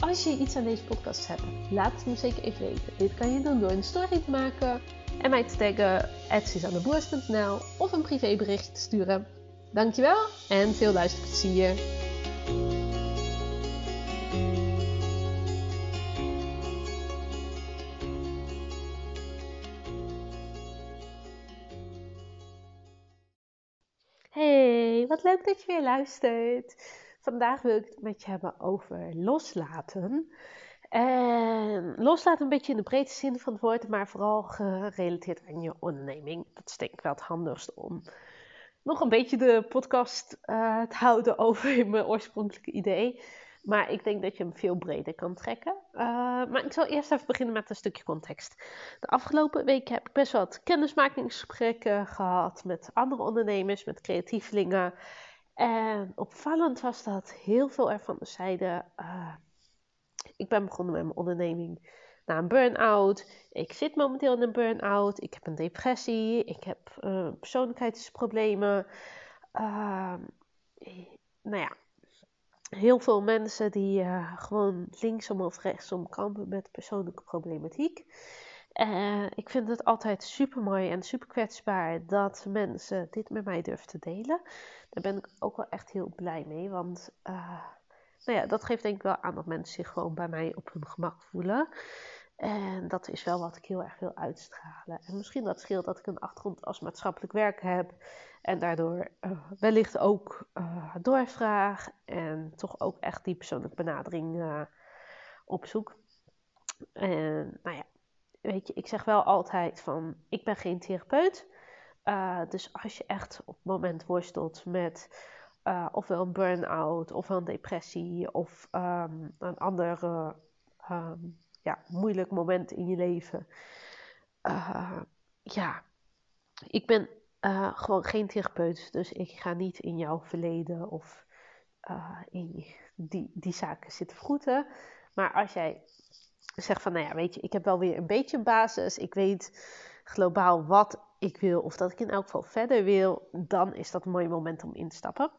Als je iets aan deze podcast hebt, laat het me zeker even weten. Dit kan je doen door een story te maken en mij te taggen @suzanneboers.nl of een privébericht te sturen. Dankjewel en veel luisterplezier. Hey, wat leuk dat je weer luistert. Vandaag wil ik het met je hebben over loslaten. En loslaten een beetje in de breedste zin van het woord, maar vooral gerelateerd aan je onderneming. Dat is denk ik wel het handigst om nog een beetje de podcast uh, te houden over mijn oorspronkelijke idee. Maar ik denk dat je hem veel breder kan trekken. Uh, maar ik zal eerst even beginnen met een stukje context. De afgelopen weken heb ik best wel wat kennismakingsgesprekken gehad met andere ondernemers, met creatievelingen. En opvallend was dat heel veel ervan zeiden: uh, Ik ben begonnen met mijn onderneming na een burn-out. Ik zit momenteel in een burn-out. Ik heb een depressie. Ik heb uh, persoonlijkheidsproblemen. Uh, nou ja, heel veel mensen die uh, gewoon linksom of rechtsom kampen met persoonlijke problematiek. Uh, ik vind het altijd super mooi en super kwetsbaar dat mensen dit met mij durven te delen. Daar ben ik ook wel echt heel blij mee. Want uh, nou ja, dat geeft denk ik wel aan dat mensen zich gewoon bij mij op hun gemak voelen. En dat is wel wat ik heel erg wil uitstralen. En misschien dat scheelt dat ik een achtergrond als maatschappelijk werk heb. En daardoor uh, wellicht ook doorvraag. En toch ook echt die persoonlijke benadering opzoek. En nou ja, weet je, ik zeg wel altijd van, ik ben geen therapeut. dus als je echt op het moment worstelt met ofwel een burn-out, of een depressie, of um, een andere... Um, ja, moeilijk moment in je leven. Uh, ja, ik ben gewoon geen therapeut, dus ik ga niet in jouw verleden of in die, die zaken zitten vroeten. Maar als jij zegt van, nou ja, weet je, ik heb wel weer een beetje basis, ik weet globaal wat ik wil of dat ik in elk geval verder wil, dan is dat een mooi moment om in te stappen.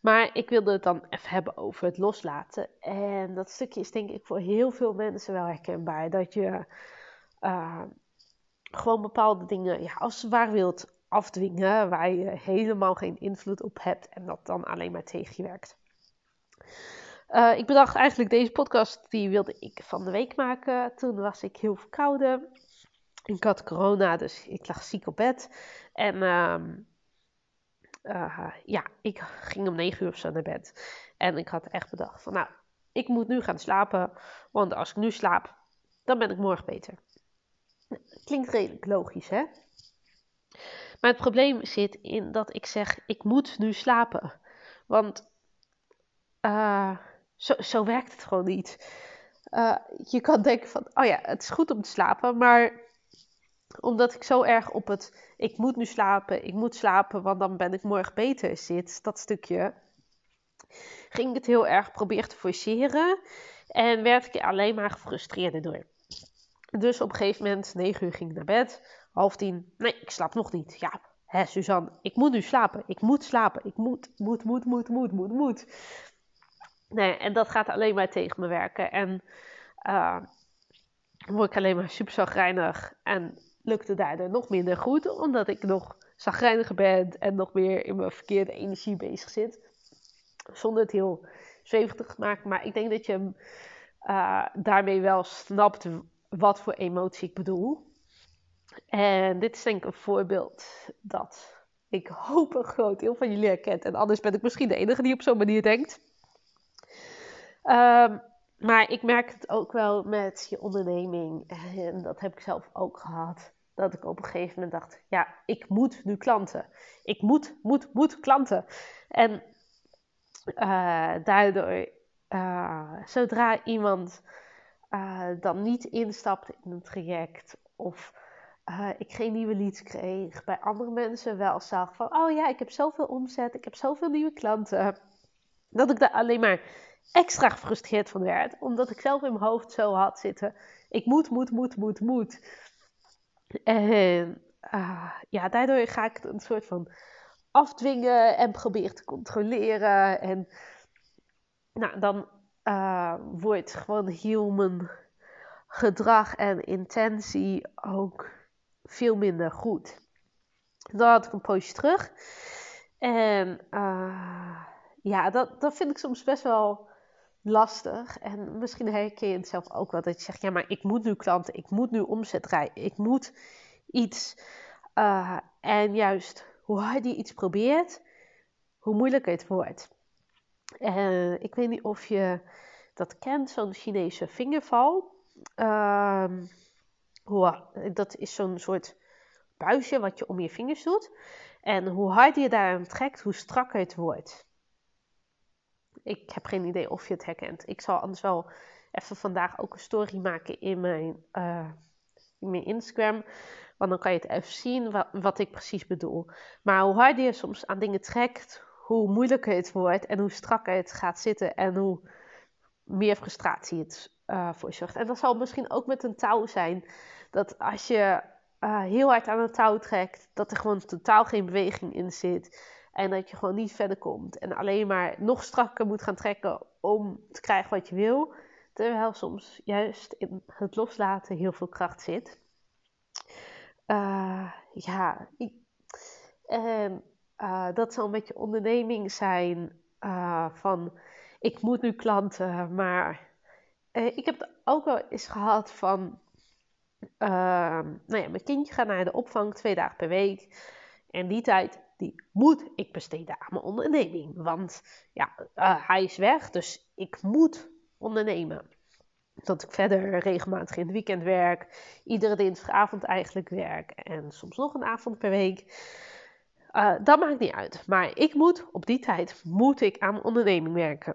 Maar ik wilde het dan even hebben over het loslaten. En dat stukje is denk ik voor heel veel mensen wel herkenbaar. Dat je uh, gewoon bepaalde dingen ja, als het waar wilt afdwingen. Waar je helemaal geen invloed op hebt. En dat dan alleen maar tegen je werkt. Uh, ik bedacht eigenlijk deze podcast, die wilde ik van de week maken. Toen was ik heel verkouden. Ik had corona, dus ik lag ziek op bed. En uh, uh, ja, ik ging om negen uur of zo naar bed. En ik had echt bedacht van, nou, ik moet nu gaan slapen. Want als ik nu slaap, dan ben ik morgen beter. Klinkt redelijk logisch, hè? Maar het probleem zit in dat ik zeg, ik moet nu slapen. Want uh, zo, zo, werkt het gewoon niet. Uh, je kan denken van, oh ja, het is goed om te slapen, maar omdat ik zo erg op het ik moet nu slapen, ik moet slapen, want dan ben ik morgen beter zit, dat stukje, ging ik het heel erg proberen te forceren en werd ik alleen maar gefrustreerder door. Dus op een gegeven moment, 9 uur ging ik naar bed, half tien, nee, ik slaap nog niet. Ja, hè Suzanne, ik moet nu slapen, ik moet slapen, ik moet, moet, moet, moet, moet, moet, moet. Nee, en dat gaat alleen maar tegen me werken en uh, word ik alleen maar super zagrijnig en lukte daardoor nog minder goed, omdat ik nog zagrijniger ben en nog meer in mijn verkeerde energie bezig zit. Zonder het heel zweverig te maken, maar ik denk dat je uh, daarmee wel snapt wat voor emotie ik bedoel. En dit is denk ik een voorbeeld dat ik hoop een groot deel van jullie herkent. En anders ben ik misschien de enige die op zo'n manier denkt. Um, maar ik merk het ook wel met je onderneming. En dat heb ik zelf ook gehad dat ik op een gegeven moment dacht: ja, ik moet nu klanten. Ik moet, moet, moet klanten. En uh, daardoor zodra iemand dan niet instapt in een traject of ik geen nieuwe leads kreeg, bij andere mensen wel zag van, oh ja, ik heb zoveel omzet, ik heb zoveel nieuwe klanten, dat ik daar alleen maar extra gefrustreerd van werd, omdat ik zelf in mijn hoofd zo had zitten, ik moet, moet, moet, moet, moet. En uh, ja, daardoor ga ik een soort van afdwingen en probeer te controleren. En nou, dan uh, wordt gewoon heel mijn gedrag en intentie ook veel minder goed. Dan had ik een poosje terug. En uh, ja, dat, dat vind ik soms best wel lastig. En misschien herken je het zelf ook wel. Dat je zegt, ja, maar ik moet nu klanten, ik moet nu omzet rijden, ik moet iets. Uh, en juist hoe harder je iets probeert, hoe moeilijker het wordt. Uh, ik weet niet of je dat kent, zo'n Chinese vingerval. Uh, dat is zo'n soort buisje wat je om je vingers doet. En hoe harder je daaraan trekt, hoe strakker het wordt. Ik heb geen idee of je het herkent. Ik zal anders wel even vandaag ook een story maken in mijn, in mijn Instagram. Want dan kan je het even zien wat, ik precies bedoel. Maar hoe harder je soms aan dingen trekt, hoe moeilijker het wordt en hoe strakker het gaat zitten en hoe meer frustratie het uh, voor zorgt. En dat zal misschien ook met een touw zijn. Dat als je uh, heel hard aan het touw trekt, dat er gewoon totaal geen beweging in zit. En dat je gewoon niet verder komt. En alleen maar nog strakker moet gaan trekken om te krijgen wat je wil. Terwijl soms juist in het loslaten heel veel kracht zit. Uh, ja, en uh, dat zal een beetje onderneming zijn uh, van ik moet nu klanten, maar ik heb het ook wel eens gehad van nou ja, mijn kindje gaat naar de opvang twee dagen per week. En die tijd die moet ik besteden aan mijn onderneming. Want ja, hij is weg, dus ik moet ondernemen dat ik verder regelmatig in het weekend werk. Iedere dinsdagavond eigenlijk werk. En soms nog een avond per week. Uh, dat maakt niet uit. Maar ik moet, op die tijd, moet ik aan mijn onderneming werken.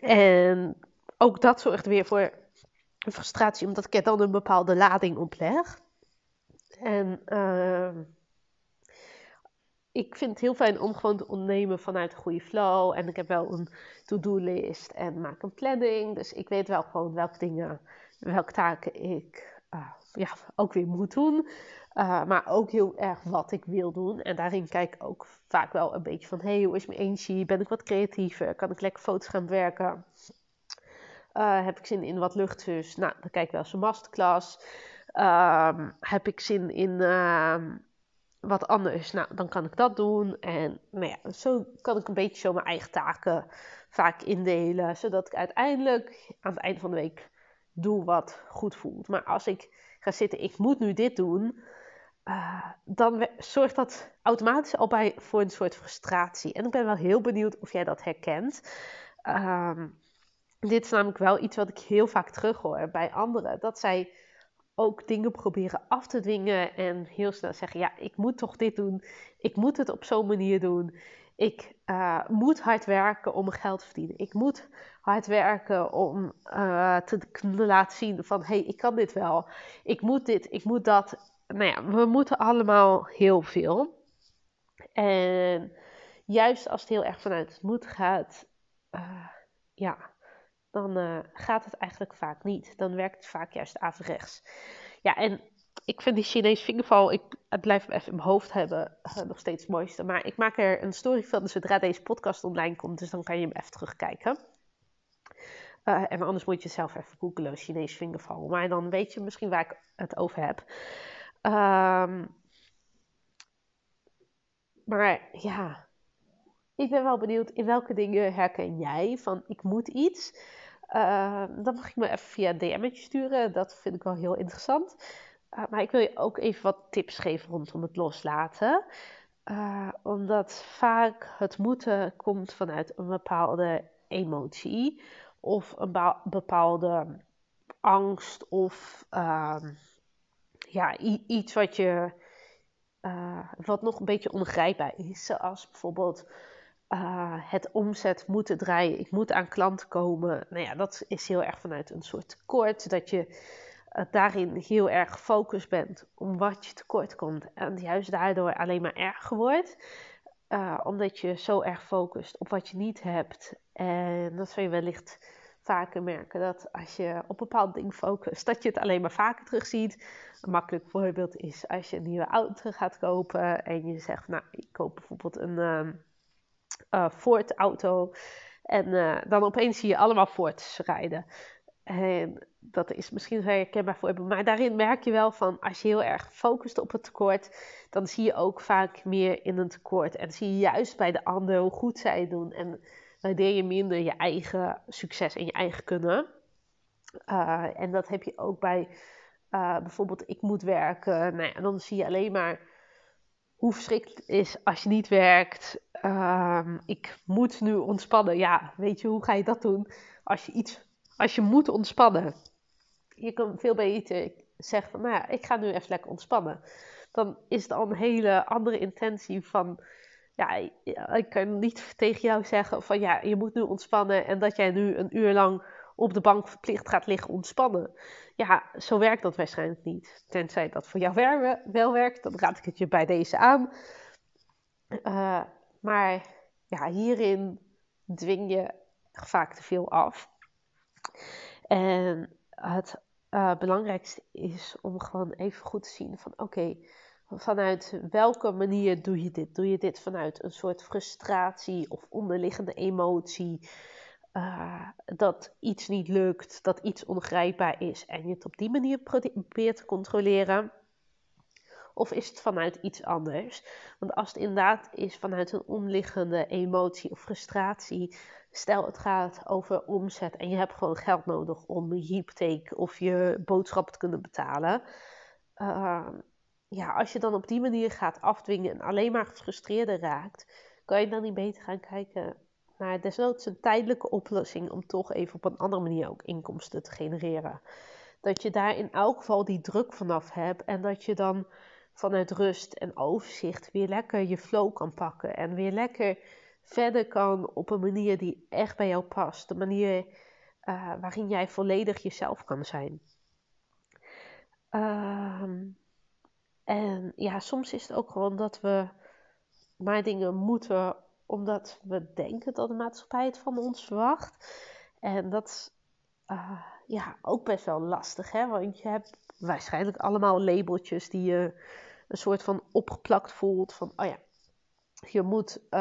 En ook dat zorgt weer voor frustratie, omdat ik er dan een bepaalde lading op leg. En... Uh, ik vind het heel fijn om gewoon te ondernemen vanuit een goede flow. En ik heb wel een to-do-list en maak een planning. Dus ik weet wel gewoon welke dingen, welke taken ik uh, ja, ook weer moet doen. Uh, maar ook heel erg wat ik wil doen. En daarin kijk ik ook vaak wel een beetje van: hey, hoe is mijn energie? Ben ik wat creatiever? Kan ik lekker foto's gaan werken? Uh, heb ik zin in wat luchtzus? Nou, dan kijk ik wel eens een masterclass. Uh, heb ik zin in ehm, wat anders, nou, dan kan ik dat doen. En nou ja, zo kan ik een beetje zo mijn eigen taken vaak indelen, zodat ik uiteindelijk aan het eind van de week doe wat goed voelt. Maar als ik ga zitten, ik moet nu dit doen, uh, dan zorgt dat automatisch al bij voor een soort frustratie. En ik ben wel heel benieuwd of jij dat herkent. Uh, dit is namelijk wel iets wat ik heel vaak terughoor bij anderen. Dat zij ook dingen proberen af te dwingen en heel snel zeggen: Ja, ik moet toch dit doen. Ik moet het op zo'n manier doen. Ik uh, moet hard werken om geld te verdienen. Ik moet hard werken om uh, te laten zien van... hé, hey, ik kan dit wel. Ik moet dit, ik moet dat. Nou ja, we moeten allemaal heel veel. En juist als het heel erg vanuit het moet gaat... Uh, ja, dan uh, gaat het eigenlijk vaak niet. Dan werkt het vaak juist averechts. Ja, en ik vind die Chinese vingerval, ik, het blijft even in mijn hoofd hebben, uh, nog steeds het mooiste. Maar ik maak er een story van zodra deze podcast online komt, dus dan kan je hem even terugkijken. Uh, en anders moet je zelf even googlen, Chinese vingerval. Maar dan weet je misschien waar ik het over heb. Um, maar ja, ik ben wel benieuwd in welke dingen herken jij van ik moet iets. Uh, dan mag je me even via een DM'tje sturen. Dat vind ik wel heel interessant. Uh, maar ik wil je ook even wat tips geven rondom het loslaten. Uh, omdat vaak het moeten komt vanuit een bepaalde emotie. Of een bepaalde angst. Of ehm, ja, iets wat je... wat nog een beetje ongrijpbaar is. Zoals bijvoorbeeld uh, het omzet moeten draaien. Ik moet aan klanten komen. Nou ja, dat is heel erg vanuit een soort tekort. Dat je uh, daarin heel erg gefocust bent om wat je tekort komt. En juist daardoor alleen maar erger wordt. Uh, omdat je zo erg focust op wat je niet hebt. En dat zul je wellicht vaker merken. Dat als je op een bepaald ding focust, dat je het alleen maar vaker terugziet. Een makkelijk voorbeeld is als je een nieuwe auto gaat kopen. En je zegt, nou, ik koop bijvoorbeeld een uh, Ford auto. En uh, dan opeens zie je allemaal Fords rijden. En dat is misschien herkenbaar voor je. Maar daarin merk je wel van als je heel erg focust op het tekort, dan zie je ook vaak meer in een tekort. En zie je juist bij de ander hoe goed zij het doen. En waardeer je minder je eigen succes en je eigen kunnen. Uh, en dat heb je ook bij bijvoorbeeld ik moet werken. Nou ja, dan zie je alleen maar hoe verschrikkelijk het is als je niet werkt. Um, ik moet nu ontspannen. Ja, weet je, hoe ga je dat doen als je iets, als je moet ontspannen? Je kan veel beter zeggen van, nou ja, ik ga nu even lekker ontspannen. Dan is het al een hele andere intentie van, ja, ik kan niet tegen jou zeggen van, ja, je moet nu ontspannen en dat jij nu een uur lang op de bank verplicht gaat liggen ontspannen. Ja, zo werkt dat waarschijnlijk niet. Tenzij dat voor jou wel werkt, dan raad ik het je bij deze aan. Uh, maar ja, hierin dwing je vaak te veel af. En het uh, belangrijkste is om gewoon even goed te zien van oké, vanuit welke manier doe je dit? Doe je dit vanuit een soort frustratie of onderliggende emotie? Uh, dat iets niet lukt, dat iets ongrijpbaar is en je het op die manier probeert te controleren? Of is het vanuit iets anders? Want als het inderdaad is vanuit een onderliggende emotie of frustratie, stel het gaat over omzet en je hebt gewoon geld nodig om je hypotheek of je boodschappen te kunnen betalen. Uh, ja, als je dan op die manier gaat afdwingen en alleen maar gefrustreerder raakt, kan je dan niet beter gaan kijken naar desnoods een tijdelijke oplossing om toch even op een andere manier ook inkomsten te genereren. Dat je daar in elk geval die druk vanaf hebt en dat je dan vanuit rust en overzicht weer lekker je flow kan pakken. En weer lekker verder kan op een manier die echt bij jou past. De manier uh, waarin jij volledig jezelf kan zijn. Uh, en ja, soms is het ook gewoon dat we maar dingen moeten omdat we denken dat de maatschappij het van ons verwacht. En dat is uh, ja, ook best wel lastig, hè? want je hebt waarschijnlijk allemaal labeltjes die je een soort van opgeplakt voelt. Van, oh ja, je moet uh,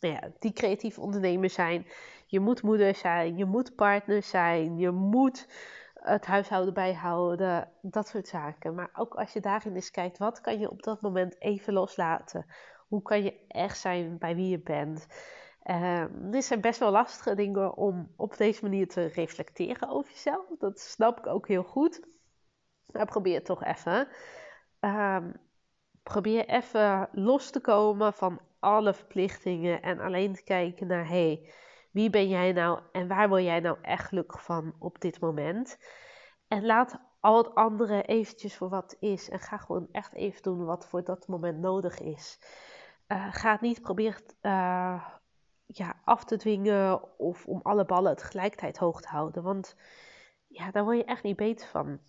nou ja, die creatief ondernemer zijn. Je moet moeder zijn. Je moet partner zijn. Je moet het huishouden bijhouden. Dat soort zaken. Maar ook als je daarin eens kijkt, wat kan je op dat moment even loslaten? Hoe kan je echt zijn bij wie je bent? Uh, dit zijn best wel lastige dingen om op deze manier te reflecteren over jezelf. Dat snap ik ook heel goed. Maar probeer het toch even. Um, probeer even los te komen van alle verplichtingen en alleen te kijken naar hey, wie ben jij nou en waar wil jij nou echt gelukkig van op dit moment? En laat al het andere eventjes voor wat is en ga gewoon echt even doen wat voor dat moment nodig is. Uh, ga het niet proberen uh, ja, af te dwingen of om alle ballen tegelijkertijd hoog te houden, want ja, daar word je echt niet beter van.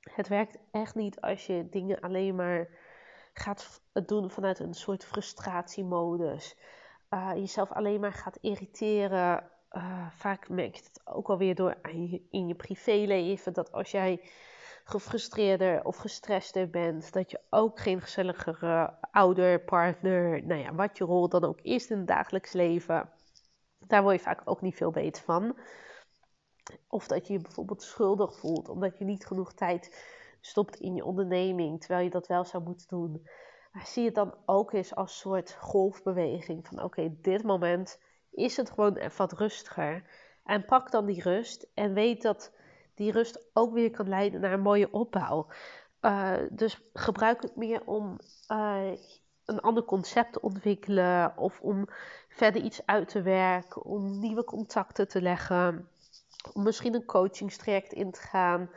Het werkt echt niet als je dingen alleen maar gaat doen vanuit een soort frustratiemodus. Uh, jezelf alleen maar gaat irriteren. Vaak merk je het ook alweer door in je privéleven. Dat als jij gefrustreerder of gestrester bent, dat je ook geen gezelligere ouder, partner, nou ja, wat je rol dan ook is in het dagelijks leven. Daar word je vaak ook niet veel beter van. Of dat je je bijvoorbeeld schuldig voelt omdat je niet genoeg tijd stopt in je onderneming, terwijl je dat wel zou moeten doen. Maar zie het dan ook eens als een soort golfbeweging van oké, dit moment is het gewoon wat rustiger. En pak dan die rust en weet dat die rust ook weer kan leiden naar een mooie opbouw. Uh, dus gebruik het meer om uh, een ander concept te ontwikkelen of om verder iets uit te werken, om nieuwe contacten te leggen, om misschien een coachingstraject in te gaan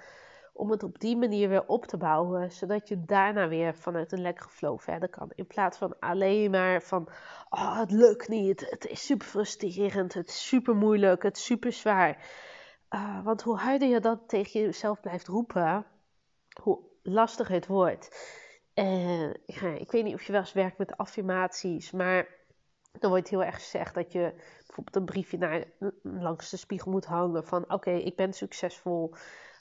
om het op die manier weer op te bouwen, zodat je daarna weer vanuit een lekkere flow verder kan. In plaats van alleen maar van, oh het lukt niet, het is super frustrerend, het is super moeilijk, het is super zwaar. Uh, want hoe harder je dat tegen jezelf blijft roepen, hoe lastiger het wordt. Ja, ik weet niet of je wel eens werkt met affirmaties, maar dan wordt heel erg gezegd dat je bijvoorbeeld een briefje naar, langs de spiegel moet hangen van oké, ik ben succesvol,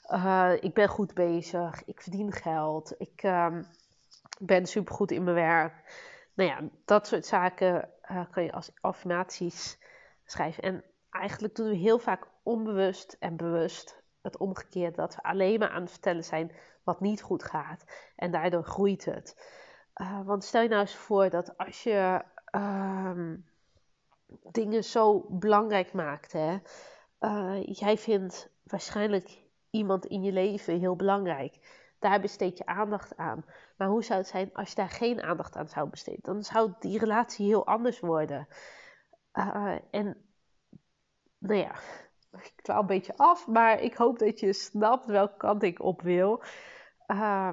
uh, ik ben goed bezig, ik verdien geld, ik uh, ben supergoed in mijn werk. Nou ja, dat soort zaken uh, kan je als affirmaties schrijven. En eigenlijk doen we heel vaak onbewust en bewust het omgekeerde. Dat we alleen maar aan het vertellen zijn wat niet goed gaat. En daardoor groeit het. Uh, want stel je nou eens voor dat als je uh, dingen zo belangrijk maakt. Hè? Uh, jij vindt waarschijnlijk iemand in je leven heel belangrijk. Daar besteed je aandacht aan. Maar hoe zou het zijn als je daar geen aandacht aan zou besteden? Dan zou die relatie heel anders worden. Uh, en nou ja, ik dwaal een beetje af, maar ik hoop dat je snapt welke kant ik op wil. Uh,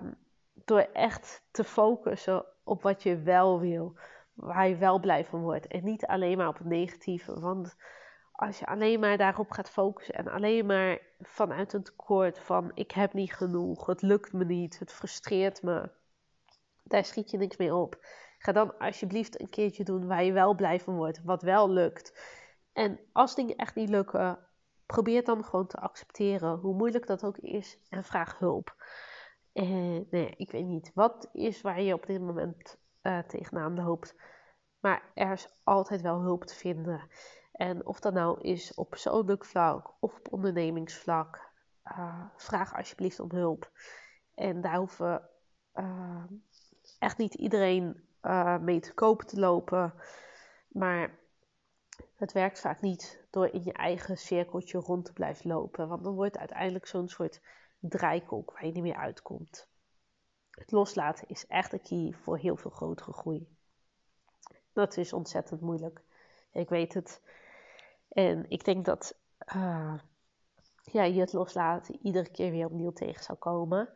door echt te focussen op wat je wel wil, waar je wel blij van wordt. En niet alleen maar op het negatieve. Want als je alleen maar daarop gaat focussen en alleen maar vanuit een tekort van ik heb niet genoeg, het lukt me niet, het frustreert me, daar schiet je niks mee op. Ga dan alsjeblieft een keertje doen waar je wel blij van wordt, wat wel lukt. En als dingen echt niet lukken, probeer dan gewoon te accepteren, hoe moeilijk dat ook is, en vraag hulp. En nee, ik weet niet wat is waar je op dit moment uh, tegenaan loopt, maar er is altijd wel hulp te vinden. En of dat nou is op persoonlijk vlak of op ondernemingsvlak, uh, vraag alsjeblieft om hulp. En daar hoeven echt niet iedereen mee te kopen te lopen, maar het werkt vaak niet door in je eigen cirkeltje rond te blijven lopen. Want dan wordt het uiteindelijk zo'n soort draaikolk waar je niet meer uitkomt. Het loslaten is echt de key voor heel veel grotere groei. Dat is ontzettend moeilijk. Ik weet het. En ik denk dat uh, ja, je het loslaten iedere keer weer opnieuw tegen zou komen.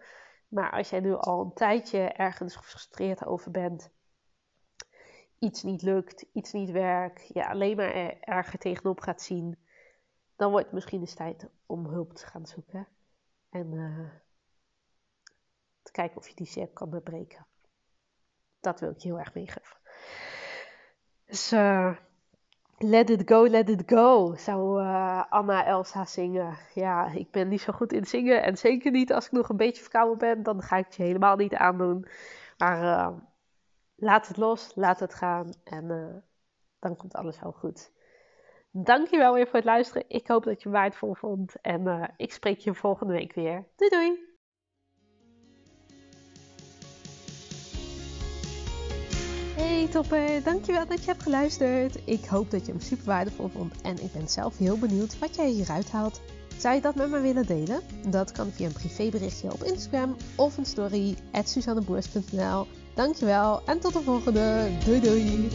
Maar als jij nu al een tijdje ergens gefrustreerd over bent, iets niet lukt, iets niet werkt, je alleen maar er erger tegenop gaat zien, dan wordt het misschien eens tijd om hulp te gaan zoeken. En uh, te kijken of je die cirkel kan doorbreken. Dat wil ik heel erg meegeven. Dus uh, let it go, let it go, zou uh, Anna Elsa zingen. Ja, ik ben niet zo goed in zingen. En zeker niet als ik nog een beetje verkouden ben. Dan ga ik het je helemaal niet aandoen. Maar laat het los, laat het gaan. En dan komt alles wel goed. Dankjewel weer voor het luisteren. Ik hoop dat je het waardevol vond. En uh, ik spreek je volgende week weer. Doei doei! Hey topper, dankjewel dat je hebt geluisterd. Ik hoop dat je hem super waardevol vond. En ik ben zelf heel benieuwd wat jij hieruit haalt. Zou je dat met me willen delen? Dat kan via een privéberichtje op Instagram of een story at Dankjewel en tot de volgende. Doei doei!